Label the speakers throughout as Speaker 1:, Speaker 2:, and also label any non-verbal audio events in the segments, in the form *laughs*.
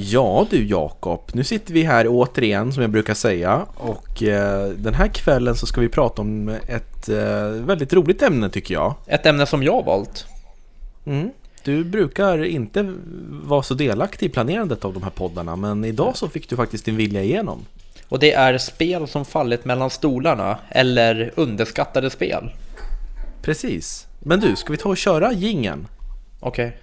Speaker 1: Ja du Jakob, nu sitter vi här återigen som jag brukar säga och eh, den här kvällen så ska vi prata om ett eh, väldigt roligt ämne tycker jag.
Speaker 2: Ett ämne som jag valt.
Speaker 1: Mm. Du brukar inte vara så delaktig i planerandet av de här poddarna men idag så fick du faktiskt din vilja igenom.
Speaker 2: Och det är spel som fallit mellan stolarna eller underskattade spel.
Speaker 1: Precis. Men du, ska vi ta och köra gingen?
Speaker 2: Okej.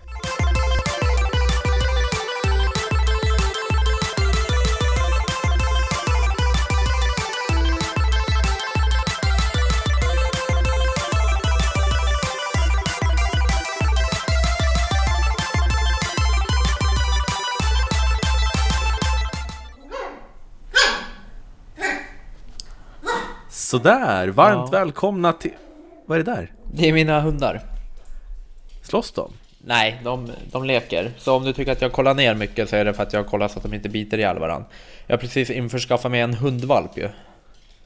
Speaker 1: Sådär, varmt
Speaker 2: Ja.
Speaker 1: välkomna till... Vad är det där?
Speaker 2: Det är mina hundar.
Speaker 1: Slåss de?
Speaker 2: Nej, de, de leker. Så om du tycker att jag kollar ner mycket så är det för att jag kollar så att de inte biter ihjäl varandra. Jag har precis införskaffat mig en hundvalp ju.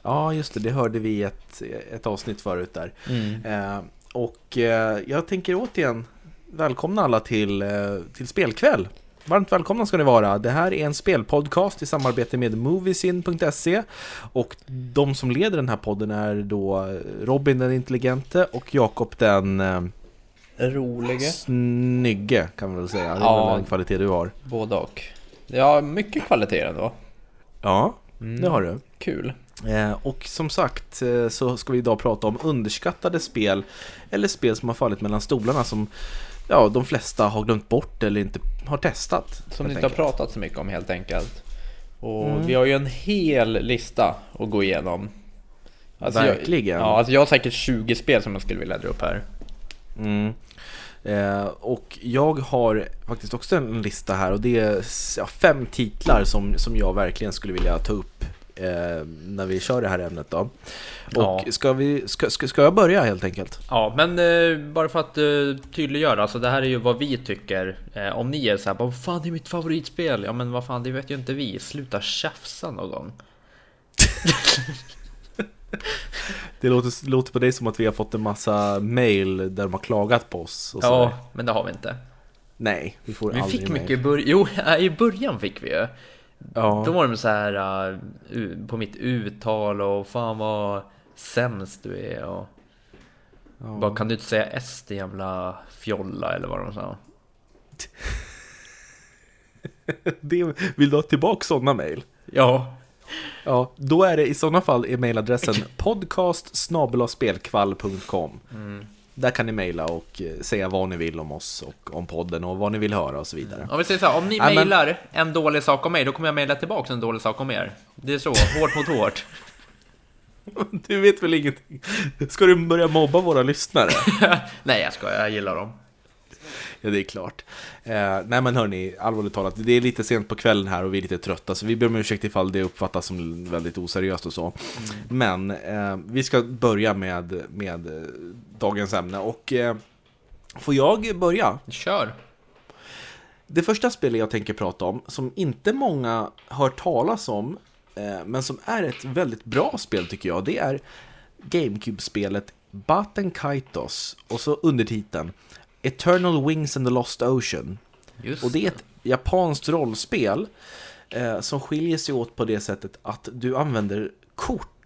Speaker 1: Ja, just det, det hörde vi i ett, ett avsnitt förut där.
Speaker 2: Mm.
Speaker 1: Eh, och eh, jag tänker återigen välkomna alla till, eh, till spelkväll. Varmt välkomna ska ni vara. Det här är en spelpodcast i samarbete med Moviesin.se och de som leder den här podden är då Robin den intelligente och Jakob den eh,
Speaker 2: Rolige.
Speaker 1: snygge kan man väl säga. Det är
Speaker 2: Ja.
Speaker 1: den kvalitet du har.
Speaker 2: Både och. Ja, mycket kvalitet ändå.
Speaker 1: Ja,
Speaker 2: Mm.
Speaker 1: det har du.
Speaker 2: Kul.
Speaker 1: Eh, och som sagt eh, så ska vi idag prata om underskattade spel eller spel som har fallit mellan stolarna som ja, de flesta har glömt bort eller inte har testat.
Speaker 2: Som ni inte har pratat så mycket om helt enkelt. Och
Speaker 1: Mm.
Speaker 2: vi har ju en hel lista att gå igenom. Alltså
Speaker 1: Verkligen.
Speaker 2: Jag, ja, alltså jag har säkert 20 spel som jag skulle vilja dra upp här.
Speaker 1: Mm. Eh, och jag har faktiskt också en lista här och det är ja, fem titlar som, som jag verkligen skulle vilja ta upp eh, när vi kör det här ämnet då. Och
Speaker 2: Ja.
Speaker 1: ska, vi, ska, ska, ska jag börja helt enkelt?
Speaker 2: Ja, men eh, bara för att eh, tydliggöra, alltså det här är ju vad vi tycker. Eh, om ni är så här, vad fan det är mitt favoritspel? Ja, men vad fan, det vet ju inte vi. Sluta tjafsa någon gång. *laughs*
Speaker 1: Det låter, låter på dig som att vi har fått en massa mail där de har klagat på oss. Sådär.
Speaker 2: Ja, men det har vi inte.
Speaker 1: Nej, vi får
Speaker 2: Vi
Speaker 1: aldrig
Speaker 2: fick
Speaker 1: mail.
Speaker 2: mycket i början. Jo, *laughs* i början fick vi ju.
Speaker 1: Ja.
Speaker 2: Då var de så här uh, på mitt uttal och fan vad sämst du är och
Speaker 1: Ja.
Speaker 2: bara kan du inte säga S din jävla fjolla eller vad de sa. *laughs*
Speaker 1: Det, vill du ha tillbaka sådana mail?
Speaker 2: Ja,
Speaker 1: Ja, då är det i sådana fall är mailadressen *laughs* podcast
Speaker 2: Mm.
Speaker 1: Där kan ni mejla och eh, säga vad ni vill om oss och om podden och vad ni vill höra och så vidare.
Speaker 2: om vi säger så här, om ni
Speaker 1: Ja, men-
Speaker 2: mejlar en dålig sak om mig, då kommer jag mejla tillbaka en dålig sak om er. Det är så, hårt mot hårt. *laughs*
Speaker 1: Du vet väl ingenting? Ska du börja mobba våra lyssnare? *laughs*
Speaker 2: Nej, jag skojar, jag gillar dem.
Speaker 1: Ja, det är klart. Eh, nej men hörni, allvarligt talat, det är lite sent på kvällen här och vi är lite trötta, så vi ber om ursäkt ifall det uppfattas som väldigt oseriöst och så. Men eh, vi ska börja med, med eh, dagens ämne och eh, får jag börja?
Speaker 2: Kör!
Speaker 1: Det första spelet jag tänker prata om, som inte många hört talas om, eh, men som är ett väldigt bra spel tycker jag, det är GameCube-spelet Baten Kaitos och så undertiteln Eternal Wings and the Lost Ocean.
Speaker 2: Just
Speaker 1: Och det är ett japanskt rollspel eh, som skiljer sig åt på det sättet att du använder kort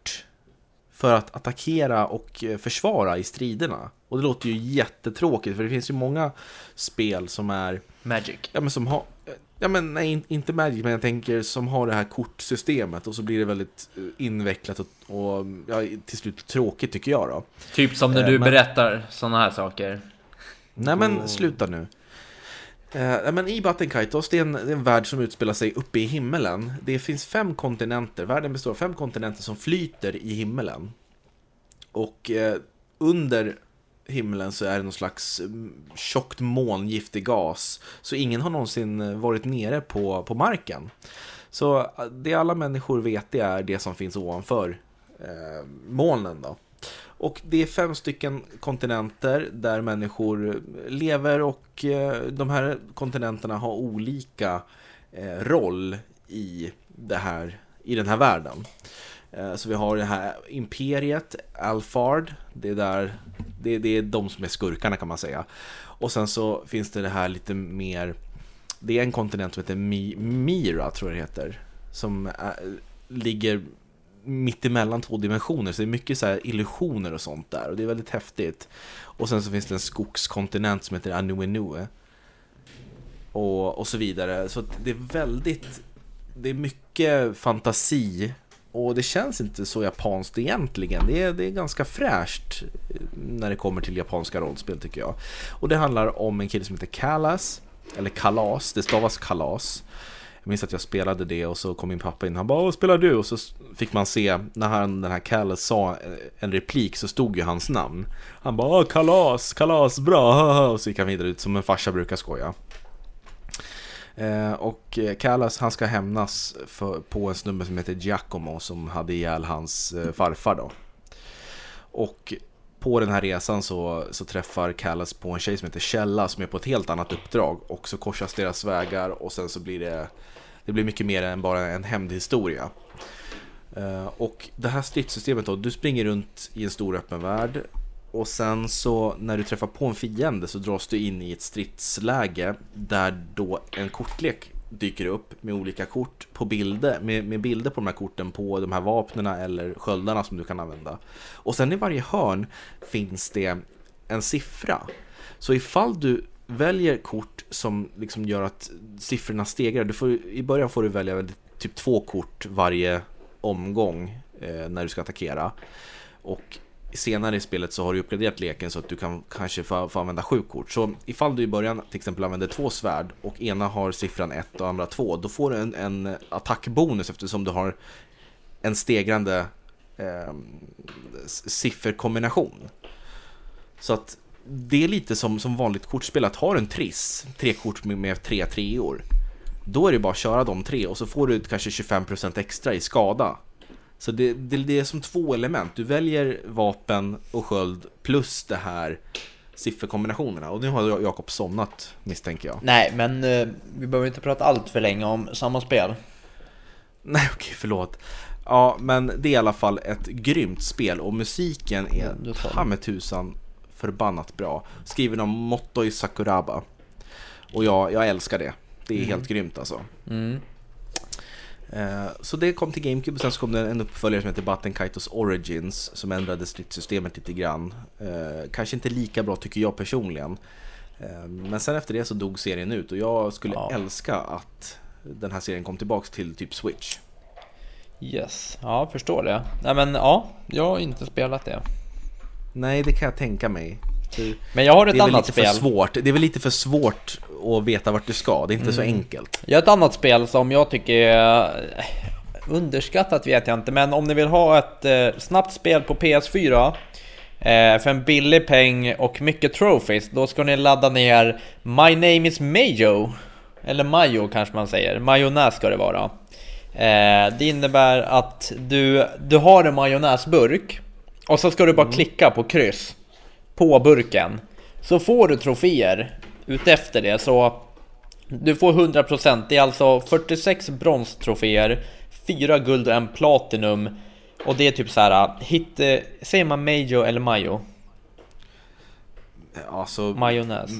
Speaker 1: för att attackera och eh, försvara i striderna. Och det låter ju jättetråkigt för det finns ju många spel som är
Speaker 2: Magic.
Speaker 1: Ja men som har Ja men nej, in- inte Magic, men jag tänker som har det här kortsystemet och så blir det väldigt eh, invecklat och, och ja, till slut tråkigt tycker jag då.
Speaker 2: Typ som när
Speaker 1: Eh,
Speaker 2: du
Speaker 1: men-
Speaker 2: berättar sådana här saker.
Speaker 1: Nej men
Speaker 2: Då-
Speaker 1: sluta nu. Eh, men I Battenkaitos, det är en, det är en värld som utspelar sig uppe i himmelen. Det finns fem kontinenter, världen består av fem kontinenter som flyter i himmelen. Och eh, under himlen så är det någon slags mm, tjockt molngiftig gas. Så ingen har någonsin varit nere på, på marken. Så eh, det alla människor vet det är det som finns ovanför eh, molnen då. Och det är fem stycken kontinenter där människor lever och eh, de här kontinenterna har olika eh, roll i, det här, i den här världen. Eh, så vi har det här imperiet, Alfard, det är, där, det, det är de som är skurkarna kan man säga. Och sen så finns det det här lite mer det är en kontinent som heter Mi- Mira, tror jag det heter. Som är, ligger mitt emellan två dimensioner, så det är mycket så här illusioner och sånt där. Och det är väldigt häftigt. Och sen så finns det en skogskontinent som heter Anuenue. Och, och så vidare. Så det är väldigt, det är mycket fantasi. Och det känns inte så japanskt egentligen. Det är, det är ganska fräscht eh, när det kommer till japanska rollspel tycker jag. Och det handlar om en kille som heter Kalas. Eller Kalas, det stavas Kalas. Jag minns att jag spelade det och så kom min pappa in. Han bara Vad spelar du?” Och så fick man se när han, den här Kalas sa eh, en replik så stod ju hans namn. Han bara ah, Kalas, Kalas, bra!” *laughs* Och så gick han vidare ut som en farsa brukar skoja. Eh, och eh, Kallas han ska hämnas för, på en snubbe som heter Giacomo som hade ihjäl hans farfar då. Och på den här resan så, så träffar Callas på en tjej som heter Kjella som är på ett helt annat uppdrag och så korsas deras vägar och sen så blir det det blir mycket mer än bara en hämndhistoria. Eh, och det här stridssystemet då, du springer runt i en stor öppen värld och sen så när du träffar på en fiende så dras du in i ett stridsläge där då en kortlek dyker upp med olika kort på bilder, med, med bilder på de här korten på de här vapnena eller sköldarna som du kan använda. Och sen i varje hörn finns det en siffra. Så ifall du väljer kort som liksom gör att siffrorna stegrar, du får, i början får du välja typ två kort varje omgång eh, när du ska attackera. Och senare i spelet så har du uppgraderat leken så att du kan kanske få, få använda sju kort. Så ifall du i början till exempel använder två svärd och ena har siffran 1 och andra 2, då får du en, en attackbonus eftersom du har en stegrande eh, sifferkombination. Så att det är lite som, som vanligt kortspel, att har du en triss, tre kort med, med tre treor, då är det bara att köra de tre och så får du kanske 25% extra i skada. Så det, det, det är som två element. Du väljer vapen och sköld plus det här sifferkombinationerna. Och nu har Jakob somnat misstänker jag.
Speaker 2: Nej, men eh, vi behöver inte prata allt för länge om samma spel. *laughs*
Speaker 1: Nej, okej, förlåt. Ja, men det är i alla fall ett grymt spel och musiken är
Speaker 2: Ja,
Speaker 1: ta med tusan förbannat bra. Skriven av Motoi Sakuraba. Och jag, jag älskar det. Det är helt grymt alltså.
Speaker 2: Mm.
Speaker 1: Eh, Så det kom till GameCube och sen så kom det en uppföljare som heter Button Kaitos Origins som ändrade stridssystemet lite grann. Eh, Kanske inte lika bra tycker jag personligen. Eh, Men sen efter det så dog serien ut och jag skulle
Speaker 2: Ja.
Speaker 1: älska att den här serien kom tillbaks till typ Switch.
Speaker 2: Yes, ja, förstår det. Nej men ja, jag har inte spelat det.
Speaker 1: Nej, det kan jag tänka mig.
Speaker 2: Men jag har ett annat spel.
Speaker 1: svårt. Det är väl lite för svårt att veta vart du ska. Det är inte så
Speaker 2: Mm.
Speaker 1: enkelt.
Speaker 2: Jag har ett annat spel som jag tycker är eh, underskattat vet jag inte, men om ni vill ha ett eh, snabbt spel på PS4 eh, för en billig peng och mycket trophies, då ska ni ladda ner My Name is Mayo. Eller Mayo kanske man säger, majonnäs ska det vara. Eh, det innebär att du, du har en majonnäsburk och så ska du bara klicka på kryss på burken. Så får du troféer utefter det, så du får 100%, det är alltså 46 bronstroféer, 4 guld och en platinum. Och det är typ så här, hit, eh, säger man Mayo eller Mayo?
Speaker 1: Alltså,
Speaker 2: Majonnäs.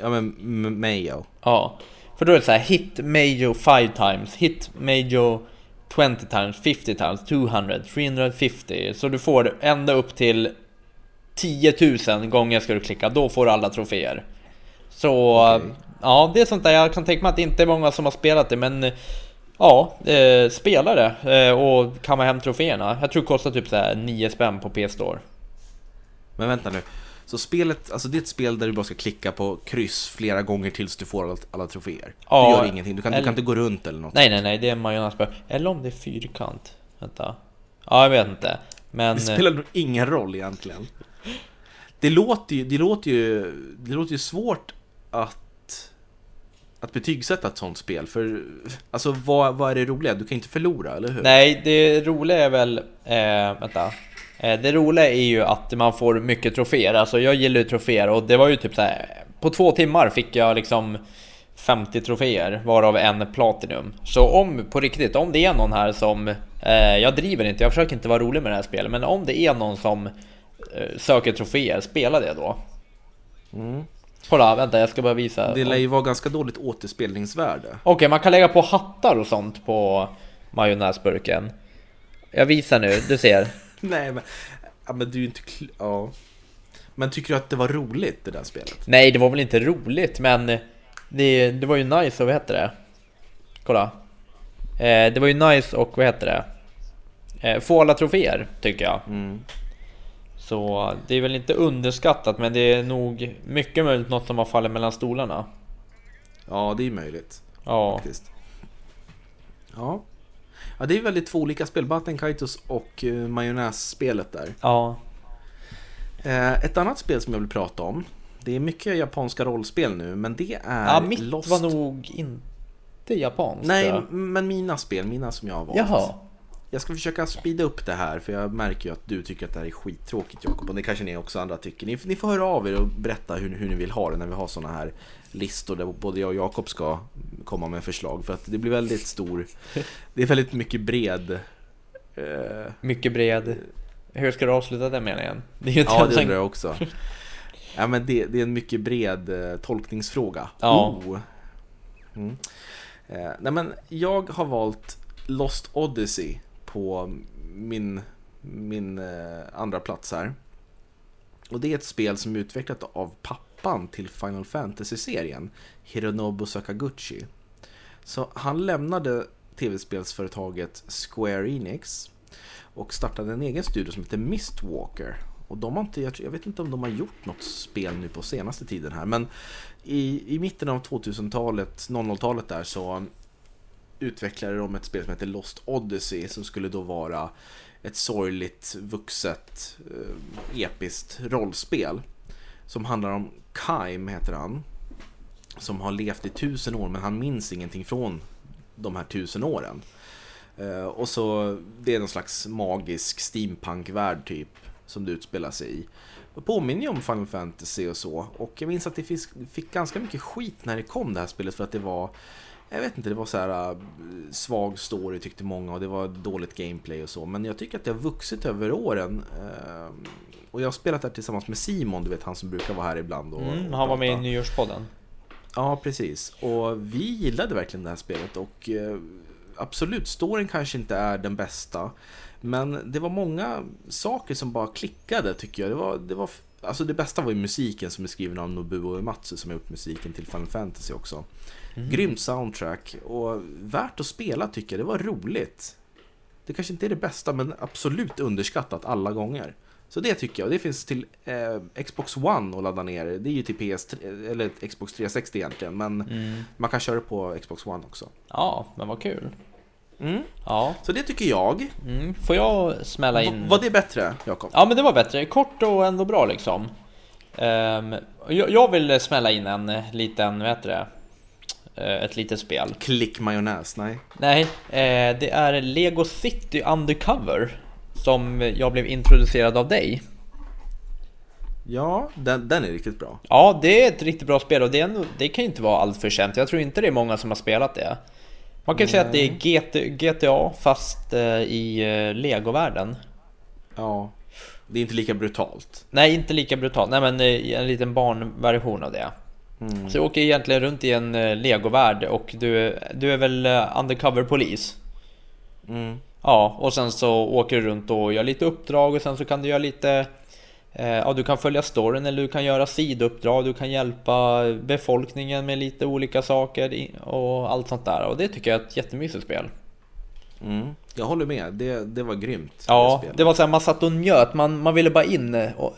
Speaker 1: ja men Mayo.
Speaker 2: Ja, för då är det så här, hit Mayo 5 times, hit Mayo 20 times, 50 times, 200, 350. Så du får ända upp till 10 000 gånger ska du klicka, då får du alla troféer. Så
Speaker 1: Okej.
Speaker 2: ja, det är sånt där jag kan tänka mig att det inte är många som har spelat det, men ja, eh, spela det eh, och kamma hem troféerna. Jag tror det kostar typ så här 9 spänn på PS-store.
Speaker 1: Men vänta nu. Så spelet, alltså det är ett spel där du bara ska klicka på kryss flera gånger tills du får alla, alla troféer.
Speaker 2: Ja,
Speaker 1: du gör ingenting, du kan, du
Speaker 2: eller-
Speaker 1: kan inte gå runt eller något.
Speaker 2: Nej, nej, nej, det är en majonnäsburk. Eller om det är fyrkant. Vänta. Ja, jag vet inte. Men...
Speaker 1: Det spelar nog ingen roll egentligen. Det låter ju, det låter ju, det låter ju svårt att, att betygsätta ett sånt spel. För alltså vad, vad är det roliga? Du kan inte förlora, eller hur?
Speaker 2: Nej, det roliga är väl... Eh, vänta. Eh, det roliga är ju att man får mycket troféer. Alltså jag gillar ju troféer och det var ju typ så här. På två timmar fick jag liksom 50 troféer, varav en platinum. Så om, på riktigt, om det är någon här som... Eh, jag driver inte, jag försöker inte vara rolig med det här spelet, men om det är någon som eh, söker troféer, spela det då.
Speaker 1: Mm.
Speaker 2: Kolla, vänta jag ska bara visa.
Speaker 1: Det lär ju vara ganska dåligt återspelningsvärde.
Speaker 2: Okej, man kan lägga på hattar och sånt på majonnäsburken. Jag visar nu, du ser. *laughs*
Speaker 1: Nej men, ja, men du är ju inte kl- ja. Men tycker du att det var roligt det där spelet?
Speaker 2: Nej, det var väl inte roligt, men det, det var ju nice och vad heter det? Kolla. Eh, det var ju nice och vad heter det? Eh, få alla troféer, tycker jag.
Speaker 1: Mm.
Speaker 2: Så det är väl inte underskattat, men det är nog mycket möjligt något som har fallit mellan stolarna.
Speaker 1: Ja, det är möjligt
Speaker 2: Ja,
Speaker 1: faktiskt. Ja. Ja, det är väldigt två olika spel. Batten Kaitos och uh, majonnässpelet där.
Speaker 2: ja,
Speaker 1: Eh, ett annat spel som jag vill prata om. Det är mycket japanska rollspel nu, men det är
Speaker 2: ja mitt
Speaker 1: Lost...
Speaker 2: var nog inte japanskt.
Speaker 1: Nej, men mina spel, mina som jag har valt.
Speaker 2: Jaha.
Speaker 1: Jag ska försöka speeda upp det här för jag märker ju att du tycker att det här är skittråkigt Jakob och det kanske ni också andra tycker. Ni, ni får höra av er och berätta hur, hur ni vill ha det när vi har såna här listor där både jag och Jakob ska komma med förslag för att det blir väldigt stor, det är väldigt mycket bred eh,
Speaker 2: Mycket bred. Hur ska du avsluta den meningen? Det är ju
Speaker 1: Ja, det undrar jag också. Ja, men det, det är en mycket bred eh, tolkningsfråga.
Speaker 2: Ja.
Speaker 1: Oh. Mm. Eh, nej, men jag har valt Lost Odyssey på min, min eh, andra plats här. Och det är ett spel som är utvecklat av pappan till Final Fantasy-serien, Hironobu Sakaguchi. Så han lämnade tv-spelsföretaget Square Enix och startade en egen studio som heter Mistwalker. Och de har inte, jag, jag vet inte om de har gjort något spel nu på senaste tiden här, men i, i mitten av 2000-talet, 00-talet där så utvecklade de ett spel som heter Lost Odyssey som skulle då vara ett sorgligt, vuxet, eh, episkt rollspel. Som handlar om Kaim, heter han. Som har levt i tusen år men han minns ingenting från de här tusen åren. Eh, och så, det är någon slags magisk steampunk-värld typ som det utspelar sig i. Det påminner ju om Final Fantasy och så. Och jag minns att det fick, fick ganska mycket skit när det kom det här spelet för att det var jag vet inte, det var så här äh, svag story tyckte många och det var dåligt gameplay och så. Men jag tycker att det har vuxit över åren. eh, Och jag har spelat det här tillsammans med Simon, du vet han som brukar vara här ibland och,
Speaker 2: Mm,
Speaker 1: och
Speaker 2: han var med i nyårspodden.
Speaker 1: Ja, precis. Och vi gillade verkligen det här spelet och eh, absolut, storyn kanske inte är den bästa. Men det var många saker som bara klickade tycker jag. Det, var, det, var, alltså det bästa var ju musiken som är skriven av Nobuo Uematsu som har gjort musiken till Final Fantasy också. Grymt soundtrack och värt att spela tycker jag. Det var roligt. Det kanske inte är det bästa men absolut underskattat alla gånger. Så det tycker jag. Det finns till eh, Xbox One att ladda ner. Det är ju till PS3, eller Xbox 360 egentligen. Men
Speaker 2: Mm.
Speaker 1: man kan köra på Xbox One också.
Speaker 2: Ja, men vad kul.
Speaker 1: Mm.
Speaker 2: Ja,
Speaker 1: Så det tycker jag.
Speaker 2: mm. får jag smälla in?
Speaker 1: V- var det bättre, Jakob?
Speaker 2: Ja, men det var bättre. Kort och ändå bra liksom. Ehm, jag, jag vill smälla in en liten, vad heter det? Eh, Ett litet spel.
Speaker 1: Klick majonnäs, nej.
Speaker 2: Nej, eh, det är Lego City Undercover. Som jag blev introducerad av dig.
Speaker 1: Ja, den, den är riktigt bra.
Speaker 2: Ja, det är ett riktigt bra spel och det, ändå, det kan ju inte vara allt för känt. Jag tror inte det är många som har spelat det. Man kan ju säga att det är GT, GTA fast eh, i Lego-världen.
Speaker 1: Ja. Det är inte lika brutalt.
Speaker 2: Nej, inte lika brutalt. Nej, men en liten barnversion av det.
Speaker 1: Mm.
Speaker 2: Så du åker egentligen runt i en eh, Lego-värld och du, du är väl eh, undercover polis?
Speaker 1: Mm.
Speaker 2: Ja, och sen så åker du runt och gör lite uppdrag och sen så kan du göra lite eh, Ja, du kan följa storyn eller du kan göra sidouppdrag, du kan hjälpa befolkningen med lite olika saker och allt sånt där. Och det tycker jag är ett jättemysigt spel.
Speaker 1: Mm. Jag håller med, det, det var grymt.
Speaker 2: Ja,
Speaker 1: spelet.
Speaker 2: det var så här, man satt och njöt, man, man ville bara in eh, och,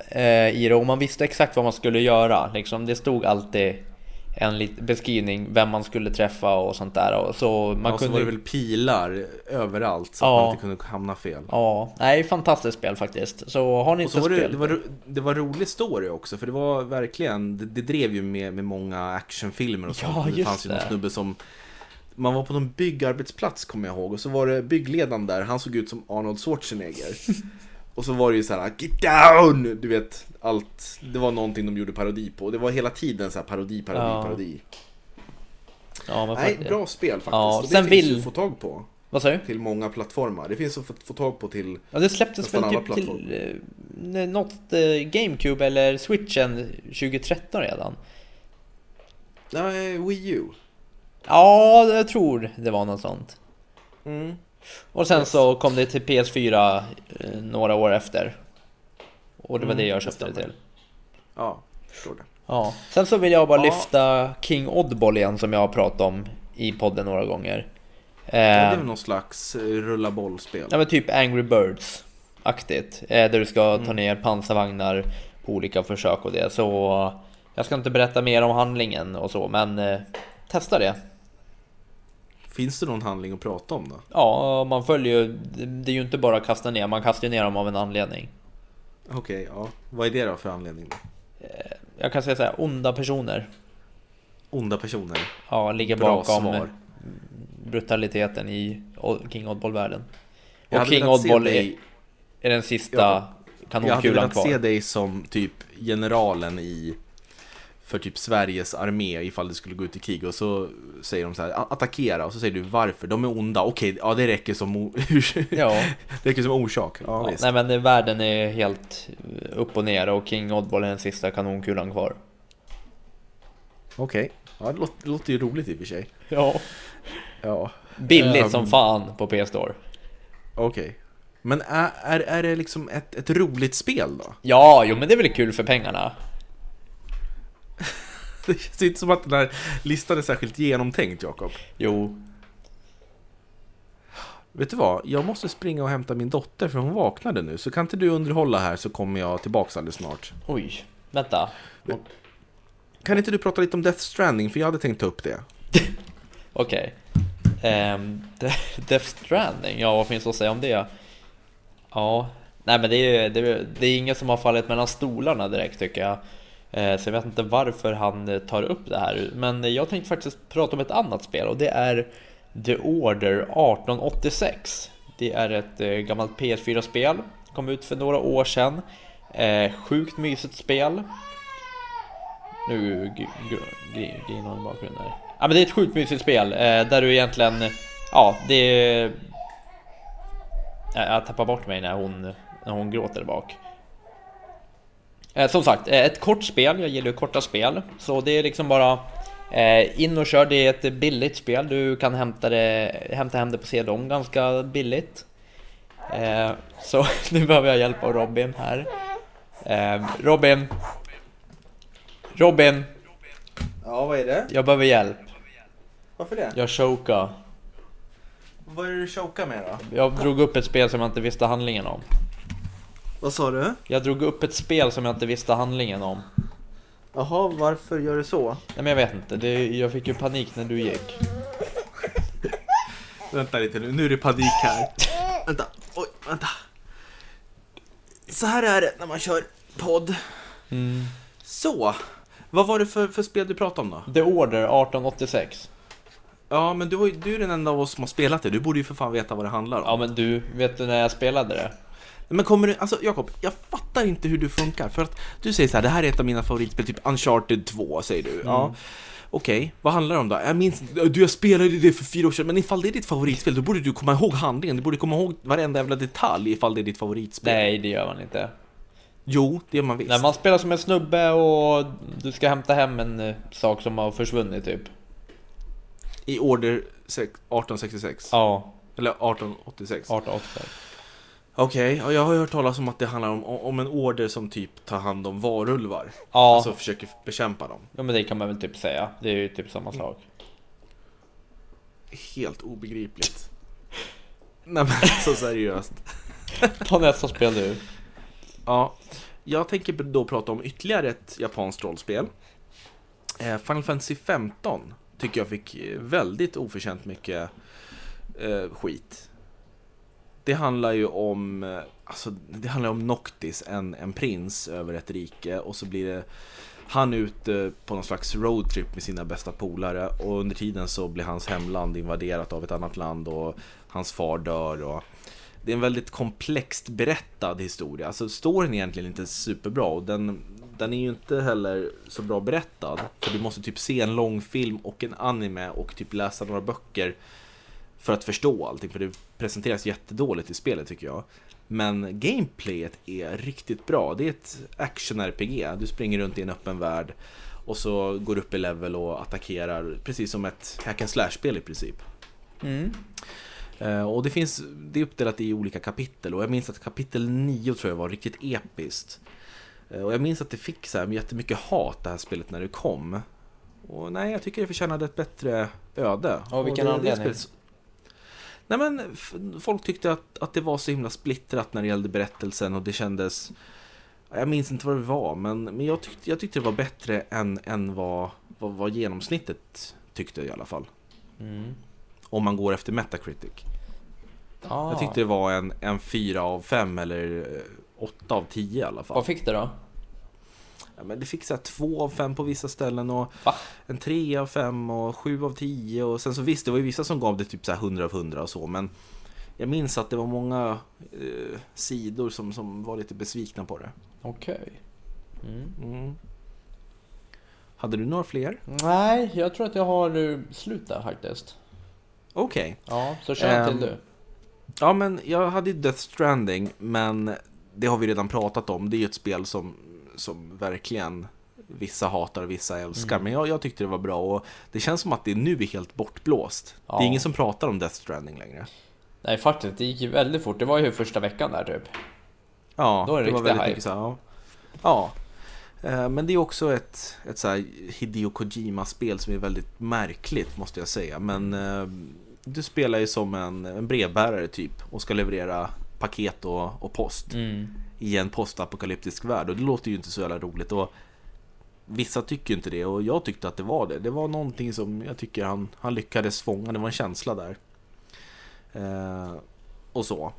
Speaker 2: i det och man visste exakt vad man skulle göra. Liksom, det stod alltid en beskrivning vem man skulle träffa och sånt där. Och så man
Speaker 1: ja, så
Speaker 2: kunde
Speaker 1: var det väl pilar överallt så
Speaker 2: Ja.
Speaker 1: att man inte kunde hamna fel.
Speaker 2: Ja, nej fantastiskt spel faktiskt. Så har ni
Speaker 1: Och
Speaker 2: inte
Speaker 1: så var det, det, var, det var rolig story också, för det var verkligen, det, det drev ju med, med många actionfilmer och sånt.
Speaker 2: Ja,
Speaker 1: det
Speaker 2: just
Speaker 1: fanns ju någon
Speaker 2: det.
Speaker 1: snubbe som, man var på någon byggarbetsplats kommer jag ihåg, och så var det byggledaren där, han såg ut som Arnold Schwarzenegger. *laughs* och så var det ju så här: Get down! Du vet, allt, det var någonting de gjorde parodi på. Det var hela tiden så här parodi, parodi,
Speaker 2: Ja.
Speaker 1: parodi.
Speaker 2: Ja,
Speaker 1: Nej, bra spel faktiskt.
Speaker 2: Ja,
Speaker 1: och det finns
Speaker 2: vill-
Speaker 1: att få tag på
Speaker 2: Vad sa du?
Speaker 1: till många plattformar. Det finns att få, få tag på till
Speaker 2: Ja, det släpptes väl typ till eh, något eh, GameCube eller Switchen 2013 redan.
Speaker 1: Eh, Wii U.
Speaker 2: Ja, jag tror det var något sånt.
Speaker 1: Mm.
Speaker 2: Och sen
Speaker 1: Yes.
Speaker 2: så kom det till PS4 eh, några år efter. Och det var
Speaker 1: Mm,
Speaker 2: det jag köpte det till.
Speaker 1: Ja, förstår det.
Speaker 2: Ja. Sen så vill jag bara
Speaker 1: Ja.
Speaker 2: lyfta King Oddball igen som jag har pratat om i podden några gånger.
Speaker 1: Ja, det är
Speaker 2: Eh,
Speaker 1: väl någon slags eh, rulla bollspel.
Speaker 2: ja men typ Angry Birds-aktigt. Eh, där du ska
Speaker 1: Mm.
Speaker 2: ta ner pansarvagnar på olika försök och det. Så eh, jag ska inte berätta mer om handlingen och så, men eh, testa det.
Speaker 1: Finns det någon handling att prata om då?
Speaker 2: Ja, man följer ju... Det är ju inte bara att kasta ner, man kastar ner dem av en anledning.
Speaker 1: Okej, ja. Vad är det då för anledning? Då?
Speaker 2: Jag kan säga så här, onda personer.
Speaker 1: Onda personer.
Speaker 2: Ja, ligger
Speaker 1: Bra
Speaker 2: bakom
Speaker 1: svar.
Speaker 2: brutaliteten i King Oddball-världen. Och King Oddball
Speaker 1: dig-
Speaker 2: är, är den sista
Speaker 1: Ja. Jag hade
Speaker 2: kanonkulan
Speaker 1: velat
Speaker 2: kvar.
Speaker 1: se dig som typ generalen i för typ Sveriges armé ifall det skulle gå ut i krig och så säger de så här "A- attackera och så säger du varför, de är onda, okej, ja det räcker som, *laughs*
Speaker 2: Ja, *laughs*
Speaker 1: det räcker som orsak. Ja,
Speaker 2: ja nej men det- världen är helt upp och ner och King Oddball är den sista kanonkulan kvar.
Speaker 1: Okej, ja, det, låter, det låter ju roligt i och för sig.
Speaker 2: Ja.
Speaker 1: Ja,
Speaker 2: Billigt
Speaker 1: Ehm.
Speaker 2: som fan på PS-store.
Speaker 1: okej. Men är, är, är det liksom ett, ett roligt spel då?
Speaker 2: Ja, jo men det är väl kul för pengarna.
Speaker 1: Det känns inte som att den här listan är särskilt genomtänkt, Jakob.
Speaker 2: Jo.
Speaker 1: Vet du vad? Jag måste springa och hämta min dotter för hon vaknade nu. Så kan inte du underhålla här så kommer jag tillbaks alldeles snart.
Speaker 2: Oj, vänta.
Speaker 1: Kan inte du prata lite om Death Stranding? För jag hade tänkt ta upp det. *laughs*
Speaker 2: Okej. Ehm, De- Death Stranding, ja vad finns att säga om det? Ja, nej men det är, det, är, det är inget som har fallit mellan stolarna direkt tycker jag. Eh, så jag vet inte varför han eh, tar upp det här. Men jag tänkte faktiskt prata om ett annat spel och det är The Order 1886. Det är ett eh, gammalt PS4-spel. Kom ut för några år sedan. Sjukt mysigt spel. Nu grinar hon i bakgrunden här Ja men det är ett sjukt mysigt spel där du egentligen, ja det är... Jag tappar bort mig när hon, när hon gråter bak. Eh, som sagt, eh, ett kort spel, jag gillar ju korta spel. Så det är liksom bara eh, in och kör, det är ett billigt spel. Du kan hämta, det, hämta hem det på CD-OM ganska billigt. Så *laughs* nu behöver jag hjälp av Robin här. Robin! Robin!
Speaker 1: Ja, vad är det?
Speaker 2: Jag behöver hjälp.
Speaker 1: Varför det?
Speaker 2: Jag chokar.
Speaker 1: Vad är det du chokar med då?
Speaker 2: Jag drog upp ett spel som jag inte visste handlingen om.
Speaker 1: Vad sa du?
Speaker 2: Jag drog upp ett spel som jag inte visste handlingen om.
Speaker 1: Jaha, varför gör du så?
Speaker 2: Nej men jag vet inte, det, jag fick ju panik när du gick. *laughs*
Speaker 1: Vänta lite nu, nu är det panik här. vänta, oj, vänta. Så här är det när man kör podd.
Speaker 2: Mm.
Speaker 1: Så, vad var det för, för spel du pratade om då?
Speaker 2: The Order 1886.
Speaker 1: Ja, men du, du är den enda av oss som har spelat det. Du borde ju för fan veta vad det handlar om.
Speaker 2: Ja men du, vet du när jag spelade det?
Speaker 1: Men kommer du, alltså Jakob, jag fattar inte hur du funkar. För att du säger så här, det här är ett av mina favoritspel, typ Uncharted 2, säger du. Ja. Okej, vad handlar det om då? Jag minns du jag spelade det för fyra år sedan, men ifall det är ditt favoritspel, då borde du komma ihåg handlingen. Du borde komma ihåg varenda jävla detalj ifall det är ditt favoritspel.
Speaker 2: Nej det gör man inte.
Speaker 1: Jo, det gör man visst.
Speaker 2: När man spelar som en snubbe och du ska hämta hem en eh, sak som har försvunnit typ.
Speaker 1: I order sex- 1866.
Speaker 2: Ja,
Speaker 1: Eller 1886.
Speaker 2: 1886.
Speaker 1: Okej, ja, jag har hört talas om att det handlar om, om en order som typ tar hand om varulvar.
Speaker 2: Ja,
Speaker 1: Alltså försöker bekämpa dem.
Speaker 2: ja men det kan man väl typ säga. Det är ju typ samma sak.
Speaker 1: Helt obegripligt. *laughs* Nej men så seriöst. *laughs*
Speaker 2: Ta nästa spel du.
Speaker 1: Ja, jag tänker då prata om ytterligare ett japanskt rollspel. Eh, Final Fantasy 15 tycker jag fick väldigt oförtjänt mycket eh, skit. Det handlar ju om, eh, alltså, det handlar om Noctis, en, en prins över ett rike och så blir det han ute på någon slags roadtrip med sina bästa polare och under tiden så blir hans hemland invaderat av ett annat land och hans far dör och det är en väldigt komplext berättad historia. Alltså storyn är egentligen inte superbra och den, den är ju inte heller så bra berättad. För du måste typ se en långfilm och en anime och typ läsa några böcker för att förstå allting. För det presenteras jättedåligt i spelet tycker jag. Men gameplayet är riktigt bra. Det är ett action-RPG. Du springer runt i en öppen värld Och så går upp i level och attackerar, precis som ett hack and slash-spel i princip.
Speaker 2: Mm.
Speaker 1: Eh, och det finns, det är uppdelat i olika kapitel och jag minns att kapitel 9 tror jag var riktigt episkt. Eh, och jag minns att det fick så här jättemycket hat det här spelet när det kom. Och nej, jag tycker det förtjänade ett bättre öde.
Speaker 2: Av vilken anledning?
Speaker 1: spelet- Nej men, folk tyckte att, att det var så himla splittrat när det gällde berättelsen och det kändes... Jag minns inte vad det var, men, men jag, tyckte, jag tyckte det var bättre än, än vad, vad, vad genomsnittet tyckte i alla fall.
Speaker 2: Mm.
Speaker 1: Om man går efter Metacritic.
Speaker 2: Ah.
Speaker 1: Jag tyckte det var en, en 4 av 5 eller eh, 8 av 10 i alla fall.
Speaker 2: Vad fick det då?
Speaker 1: Ja, men det fick så 2 av 5 på vissa ställen och
Speaker 2: Va?
Speaker 1: en 3 av 5 och 7 av 10 och sen så visst, det var ju vissa som gav det typ så här 100 av 100 och så men jag minns att det var många eh, sidor som, som var lite besvikna på det.
Speaker 2: Okej. Mm.
Speaker 1: Mm. Hade du några fler?
Speaker 2: Nej, jag tror att jag har eh, slut där faktiskt.
Speaker 1: Okej.
Speaker 2: Ja, så kör
Speaker 1: Ehm,
Speaker 2: till du.
Speaker 1: Ja, men jag hade ju Death Stranding, men det har vi redan pratat om. Det är ju ett spel som, som verkligen vissa hatar och vissa älskar.
Speaker 2: Mm.
Speaker 1: Men jag, jag tyckte det var bra och det känns som att det nu är helt bortblåst. Det
Speaker 2: Ja.
Speaker 1: är ingen som pratar om Death Stranding längre.
Speaker 2: Nej, faktiskt, det gick ju väldigt fort. Det var ju första veckan där typ.
Speaker 1: Ja,
Speaker 2: Då är det
Speaker 1: det var väldigt
Speaker 2: hype.
Speaker 1: mycket så här, ja. ja. Eh, Men det är också ett, ett så här Hideo Kojima-spel som är väldigt märkligt måste jag säga. Men eh, du spelar ju som en, en brevbärare typ och ska leverera paket och, och post.
Speaker 2: Mm.
Speaker 1: I en postapokalyptisk värld och det låter ju inte så jävla roligt och Vissa tycker ju inte det och jag tyckte att det var det. Det var någonting som jag tycker han, han lyckades fånga, det var en känsla där. Eh, och så.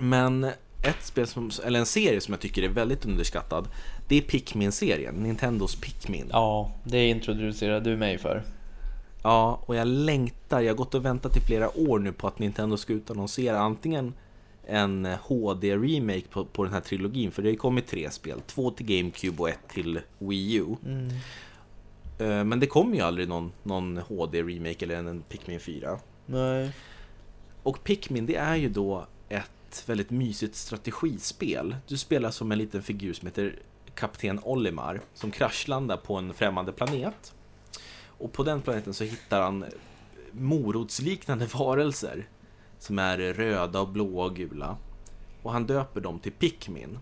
Speaker 1: Men ett spel som, eller en serie som jag tycker är väldigt underskattad Det är Pikmin-serien, Nintendos Pikmin.
Speaker 2: Ja, det introducerade du mig för.
Speaker 1: Ja, och jag längtar. Jag har gått och väntat i flera år nu på att Nintendo ska utannonsera antingen en HD-remake på, på den här trilogin, för det har ju kommit tre spel. Två till GameCube och ett till Wii U. Eh, Men det kommer ju aldrig någon, någon HD-remake eller en, en Pikmin 4.
Speaker 2: Nej.
Speaker 1: Och Pikmin, det är ju då ett väldigt mysigt strategispel. Du spelar som en liten figur som heter Kapten Olimar som kraschlandar på en främmande planet. Och på den planeten så hittar han morotsliknande varelser som är röda och blåa och gula. Och han döper dem till Pikmin.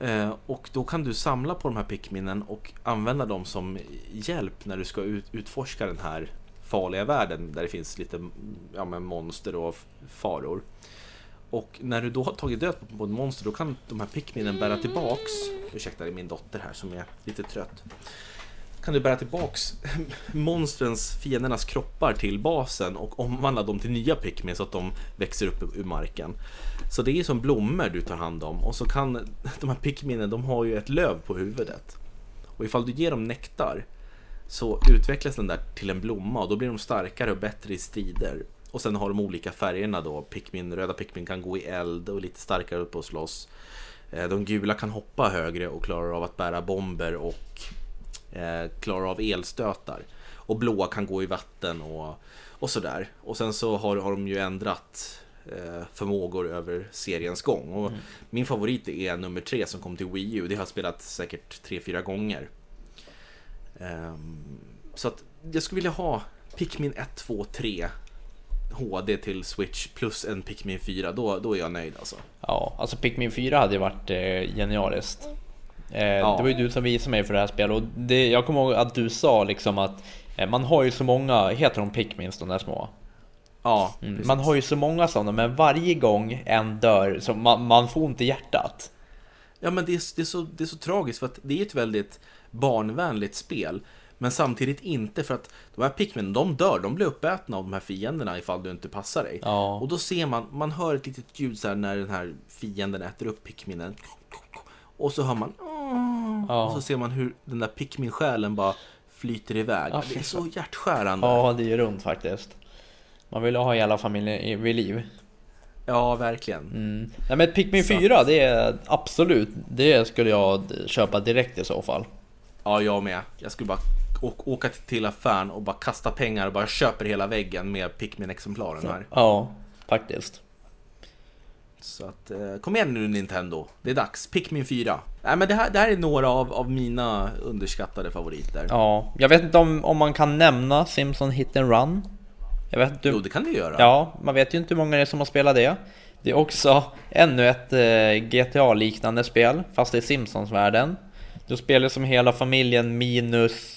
Speaker 1: Eh, och då kan du samla på de här Pikminen och använda dem som hjälp när du ska utforska den här farliga världen där det finns lite ja, men monster och faror. Och när du då har tagit död på ett monster då kan de här Pikminen bära tillbaks Ursäkta, det är min dotter här som är lite trött. Kan du bära tillbaks *laughs* monstrens, fiendernas kroppar till basen och omvandla dem till nya Pikmin så att de växer upp ur marken. Så det är som blommor du tar hand om och så kan de här Pikminen, de har ju ett löv på huvudet. Och ifall du ger dem nektar så utvecklas den där till en blomma och då blir de starkare och bättre i strider. Och sen har de olika färgerna då. Pikmin, röda Pikmin kan gå i eld och är lite starkare upp och slåss. Eh, de gula kan hoppa högre och klarar av att bära bomber och klarar av elstötar. Och blåa kan gå i vatten och, och sådär. Och sen så har, har de ju ändrat eh, förmågor över seriens gång. Och Min favorit är nummer tre som kom till Wii U. Det har jag spelat säkert tre fyra gånger. Ehm, så att jag skulle vilja ha Pikmin 1, 2, 3 HD till Switch plus en Pikmin 4. Då, då är jag nöjd alltså.
Speaker 2: Ja, alltså Pikmin 4 hade ju varit eh, genialiskt. Eh,
Speaker 1: Ja.
Speaker 2: Det var ju du som visade mig för det här spelet och det, jag kommer ihåg att du sa liksom att eh, man har ju så många, heter de Pikmins de där små?
Speaker 1: Ja,
Speaker 2: Mm, man har ju så många sådana men varje gång en dör så man, man får ont i hjärtat.
Speaker 1: Ja men det är, det, är så, det är så tragiskt för att det är ett väldigt barnvänligt spel. Men samtidigt inte för att de här Pikmin, de dör, de blir uppätna av de här fienderna ifall du inte passar dig.
Speaker 2: Ja.
Speaker 1: Och då ser man, man hör ett litet ljud så när den här fienden äter upp Pikminen. Och så hör man
Speaker 2: Ja.
Speaker 1: Och så ser man hur den där Pikmin-själen bara flyter iväg.
Speaker 2: Ja,
Speaker 1: det är så hjärtskärande.
Speaker 2: Ja, det är ju runt faktiskt. Man vill ha hela familjen i- vid liv.
Speaker 1: Ja, verkligen.
Speaker 2: Mm. Nej men Pikmin
Speaker 1: Så.
Speaker 2: 4, det är absolut, det skulle jag köpa direkt i så fall.
Speaker 1: Ja, jag med. Jag skulle bara åka till- till affären och bara kasta pengar och bara köper hela väggen med Pikmin-exemplaren här.
Speaker 2: Ja, faktiskt.
Speaker 1: Så att, eh, kom igen nu Nintendo. Det är dags. Pikmin 4. Nej men det här, det här är några av, av mina underskattade favoriter.
Speaker 2: Ja, jag vet inte om, om man kan nämna Simpson Hit and Run. Jag vet inte.
Speaker 1: Jo, det kan du göra.
Speaker 2: Ja, man vet ju inte hur många det är som har spelat det. Det är också ännu ett eh, GTA-liknande spel, fast i Simpsons-världen. Du spelar som hela familjen minus...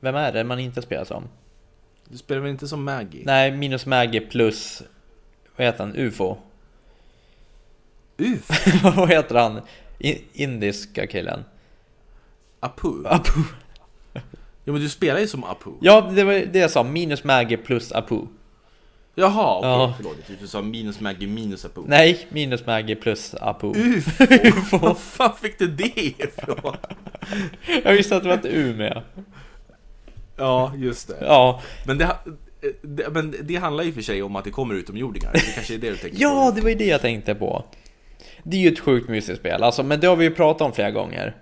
Speaker 2: Vem är det man inte spelar som?
Speaker 1: Du spelar väl inte som Maggie?
Speaker 2: Nej, minus Maggie plus... Vad heter han? UFO?
Speaker 1: Uf! *laughs*
Speaker 2: vad heter han? Indiska killen?
Speaker 1: Apu?
Speaker 2: Apu.
Speaker 1: Ja men du spelar ju som Apu.
Speaker 2: Ja, det var det jag sa. Minus Maggie plus Apu.
Speaker 1: Jaha, okej.
Speaker 2: Ja.
Speaker 1: Förlåt. Jag tyckte du sa minus Maggie minus Apu.
Speaker 2: Nej, minus Maggie plus Apu.
Speaker 1: UFO! *laughs* *laughs* Var fan fick du det ifrån?
Speaker 2: Jag visste att det var ett U med.
Speaker 1: Ja, just det.
Speaker 2: Ja,
Speaker 1: Men det, ha- det, men det handlar ju för sig om att det kommer utomjordingar. Det kanske är det du tänker
Speaker 2: ja,
Speaker 1: på?
Speaker 2: det var ju det jag tänkte på. Det är ju ett sjukt mysigt spel, alltså, men det har vi ju pratat om flera gånger.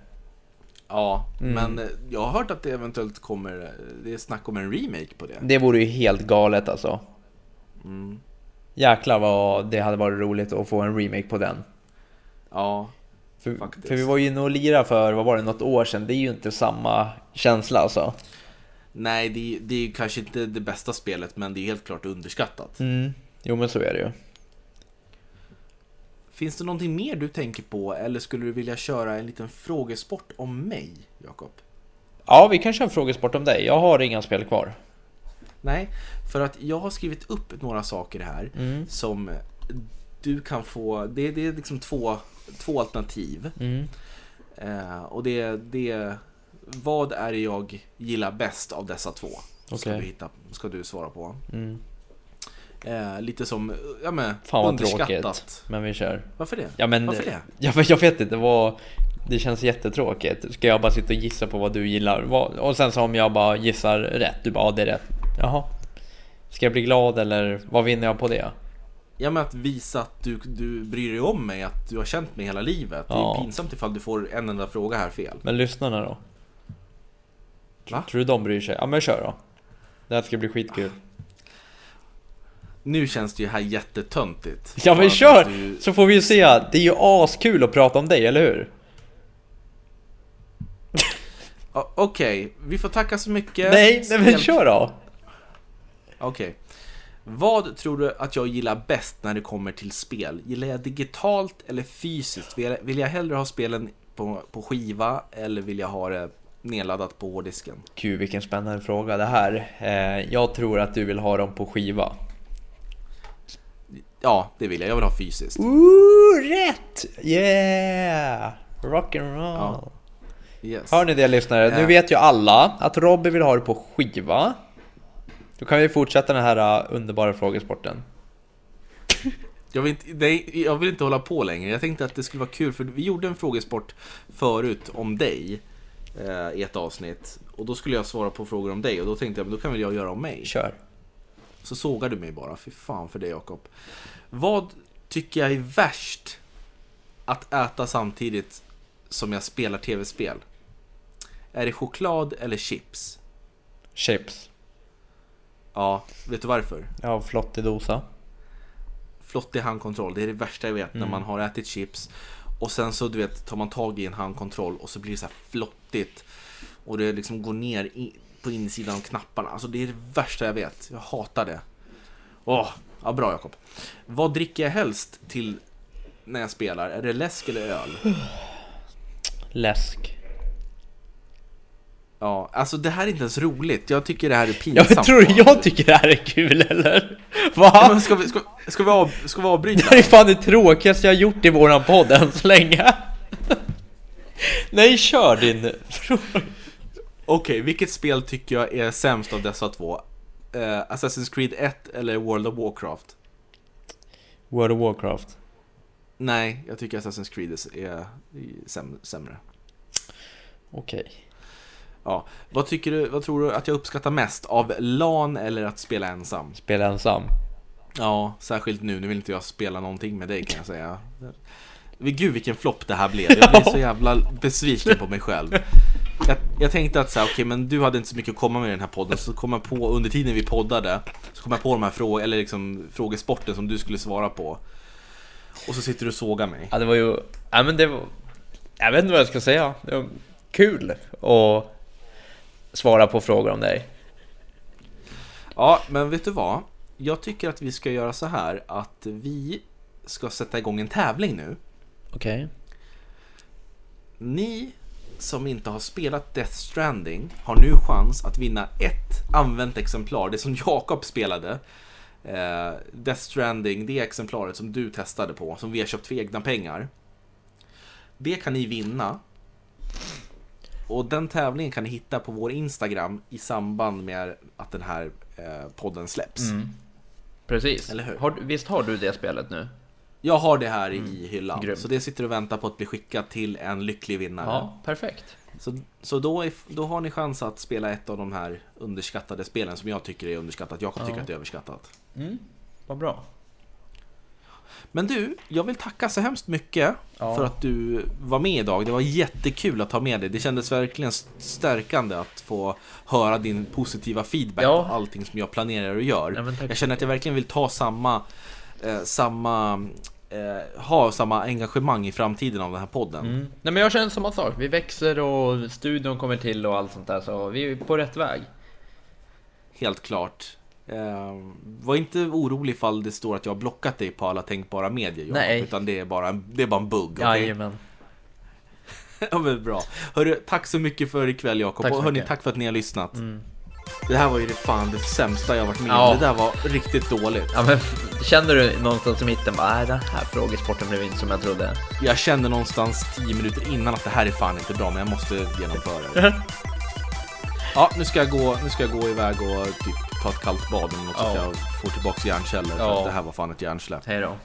Speaker 1: Ja,
Speaker 2: Mm.
Speaker 1: men jag har hört att det eventuellt kommer, det är snack om en remake på det.
Speaker 2: Det vore ju helt galet alltså.
Speaker 1: Mm.
Speaker 2: Jäklar vad det hade varit roligt att få en remake på den.
Speaker 1: Ja,
Speaker 2: För,
Speaker 1: Faktiskt.
Speaker 2: för vi var ju inne och lirade för, vad var det, något år sedan. Det är ju inte samma känsla alltså.
Speaker 1: nej det, det är kanske inte det bästa spelet men det är helt klart underskattat.
Speaker 2: Mm. Jo men så är det ju.
Speaker 1: Finns det någonting mer du tänker på eller skulle du vilja köra en liten frågesport om mig, Jakob?
Speaker 2: Ja, vi kan köra en frågesport om dig. Jag har inga spel kvar.
Speaker 1: Nej, för att jag har skrivit upp några saker här
Speaker 2: Mm.
Speaker 1: som du kan få, det, det är liksom två, två alternativ.
Speaker 2: Mm.
Speaker 1: Eh, och det, det, vad är det jag gillar bäst av dessa två? Ska,
Speaker 2: Okej.
Speaker 1: du hitta, ska du svara på.
Speaker 2: Mm.
Speaker 1: Eh, lite som, ja men,
Speaker 2: Fan vad
Speaker 1: underskattat.
Speaker 2: tråkigt. Men vi kör.
Speaker 1: Varför det?
Speaker 2: Ja men,
Speaker 1: Varför det? *laughs*
Speaker 2: Jag, jag vet inte, det var... Det känns jättetråkigt. Ska jag bara sitta och gissa på vad du gillar? Vad- Och sen så om jag bara gissar rätt, du bara ja, det är rätt. Jaha. Ska jag bli glad eller vad vinner jag på det?
Speaker 1: Ja men att visa att du, du bryr dig om mig, att du har känt mig hela livet. Det är
Speaker 2: Ja.
Speaker 1: pinsamt ifall du får en enda fråga här fel.
Speaker 2: Men lyssnarna då?
Speaker 1: Va?
Speaker 2: Tror du de bryr sig? Ja men kör då. Det här ska bli skitkul.
Speaker 1: Nu känns det ju här jättetöntigt.
Speaker 2: Ja men kör!
Speaker 1: Du...
Speaker 2: Så får vi ju se. Det är ju askul att prata om dig, eller hur? *laughs*
Speaker 1: Okej, vi får tacka så mycket.
Speaker 2: Nej, nej men kör då!
Speaker 1: Okej. Vad tror du att jag gillar bäst när det kommer till spel? Gillar jag digitalt eller fysiskt? Vill jag, vill jag hellre ha spelen på, på skiva eller vill jag ha det nedladdat på hårddisken?
Speaker 2: Gud vilken spännande fråga det här. Eh, jag tror att du vill ha dem på skiva.
Speaker 1: Ja, det vill jag. Jag vill ha fysiskt.
Speaker 2: Ooh, rätt! Yeah! Rock'n'roll.
Speaker 1: Ja. Yes.
Speaker 2: Hör ni det lyssnare? Nu
Speaker 1: Ja.
Speaker 2: vet ju alla att Robby vill ha det på skiva. Då kan vi fortsätta den här uh, underbara frågesporten. *laughs*
Speaker 1: Jag vill, inte, nej, jag vill inte hålla på längre. Jag tänkte att det skulle vara kul för vi gjorde en frågesport förut om dig eh, i ett avsnitt. Och då skulle jag svara på frågor om dig och då tänkte jag men då kan väl jag göra om mig.
Speaker 2: Kör.
Speaker 1: Så sågar du mig bara. Fy fan för det Jakob. Vad tycker jag är värst att äta samtidigt som jag spelar tv-spel? Är det choklad eller chips?
Speaker 2: Chips.
Speaker 1: Ja, vet du varför?
Speaker 2: Ja, flottig dosa.
Speaker 1: Flottig handkontroll, det är det värsta jag vet när man har ätit chips och sen så du vet tar man tag i en handkontroll och så blir det så här flottigt och det liksom går ner i, på insidan av knapparna. Alltså det är det värsta jag vet. Jag hatar det. Åh, ja bra Jakob. Vad dricker jag helst till när jag spelar? Är det läsk eller öl?
Speaker 2: Läsk.
Speaker 1: Ja, alltså det här är inte ens roligt. Jag tycker det här är pinsamt.
Speaker 2: men tror du jag tycker det här är kul eller? Va?
Speaker 1: men ska, vi, ska, ska, vi av, ska vi
Speaker 2: Det
Speaker 1: avbryta?
Speaker 2: här är fan det tråkigaste jag har gjort i våran podd än så länge. Nej, kör din fråga.
Speaker 1: Okej, vilket spel tycker jag är sämst av dessa två? Eh, Assassin's Creed 1 eller World of Warcraft?
Speaker 2: World of Warcraft.
Speaker 1: Nej, jag tycker Assassin's Creed är, är säm, sämre.
Speaker 2: Okej.
Speaker 1: Ja. Vad, tycker du, vad tror du att jag uppskattar mest? Av LAN eller att spela ensam?
Speaker 2: Spela ensam.
Speaker 1: Ja, särskilt nu. Nu vill inte jag spela någonting med dig kan jag säga. Gud vilken flopp det här blev. Jag blir så *laughs* jävla besviken på mig själv. Jag, jag tänkte att så här, okej men du hade inte så mycket att komma med i den här podden. Så kom jag på under tiden vi poddade. Så kom jag på de här frågorna, eller liksom frågesporten som du skulle svara på. Och så sitter du och sågar mig.
Speaker 2: Ja, det var ju... Ja, men det var... Jag vet inte vad jag ska säga. Det var kul att svara på frågor om dig.
Speaker 1: Ja, men vet du vad? Jag tycker att vi ska göra så här att vi ska sätta igång en tävling nu.
Speaker 2: Okej.
Speaker 1: Ni som inte har spelat Death Stranding har nu chans att vinna ett använt exemplar, det som Jakob spelade. Eh, Death Stranding, det exemplaret som du testade på, som vi har köpt för egna pengar. Det kan ni vinna. Och den tävlingen kan ni hitta på vår Instagram i samband med att den här eh, podden släpps.
Speaker 3: Precis.
Speaker 1: Eller hur?
Speaker 3: Har, visst har du det spelet nu?
Speaker 1: Jag har det här i hyllan,
Speaker 3: Grymt.
Speaker 1: så det sitter och väntar på att bli skickat till en lycklig vinnare.
Speaker 3: Ja, perfekt.
Speaker 1: Så, så då, är, då har ni chans att spela ett av de här underskattade spelen som jag tycker är underskattat. Jakob tycker
Speaker 3: Ja.
Speaker 1: att det är överskattat.
Speaker 3: Mm, vad bra.
Speaker 1: Men du, jag vill tacka så hemskt mycket
Speaker 2: Ja.
Speaker 1: för att du var med idag. Det var jättekul att ha med dig. Det kändes verkligen stärkande att få höra din positiva feedback
Speaker 3: Ja.
Speaker 1: på allting som jag planerar och gör.
Speaker 3: Ja,
Speaker 1: jag känner att jag verkligen vill ta samma, eh, samma eh, ha samma engagemang i framtiden av den här podden.
Speaker 3: Mm. Nej men jag känner samma sak. Vi växer och studion kommer till och allt sånt där så vi är på rätt väg.
Speaker 1: Helt klart. Eh, var inte orolig ifall det står att jag har blockat dig på alla tänkbara medier Jakob,
Speaker 3: Nej.
Speaker 1: Utan det är bara en, det är bara en bugg. okej?
Speaker 3: Jajamän. *laughs*
Speaker 1: ja men bra. Hörru, tack så mycket för ikväll Jakob. Och hörni, tack för att ni har lyssnat.
Speaker 3: Mm.
Speaker 1: Det här var ju det fan det sämsta jag varit med om.
Speaker 3: Ja.
Speaker 1: Det där var riktigt dåligt.
Speaker 3: Ja men känner du någonstans i mitten bara, nej den här frågesporten blev inte som jag trodde.
Speaker 1: Jag kände någonstans 10 minuter innan att det här är fan inte bra, men jag måste genomföra det. *laughs* Ja, nu ska jag gå, nu ska jag gå iväg och typ ta ett kallt bad eller något så att
Speaker 3: Ja.
Speaker 1: jag får tillbaks hjärnceller. För
Speaker 3: Ja.
Speaker 1: att det här var fan ett hjärnsläpp.
Speaker 3: Hej då.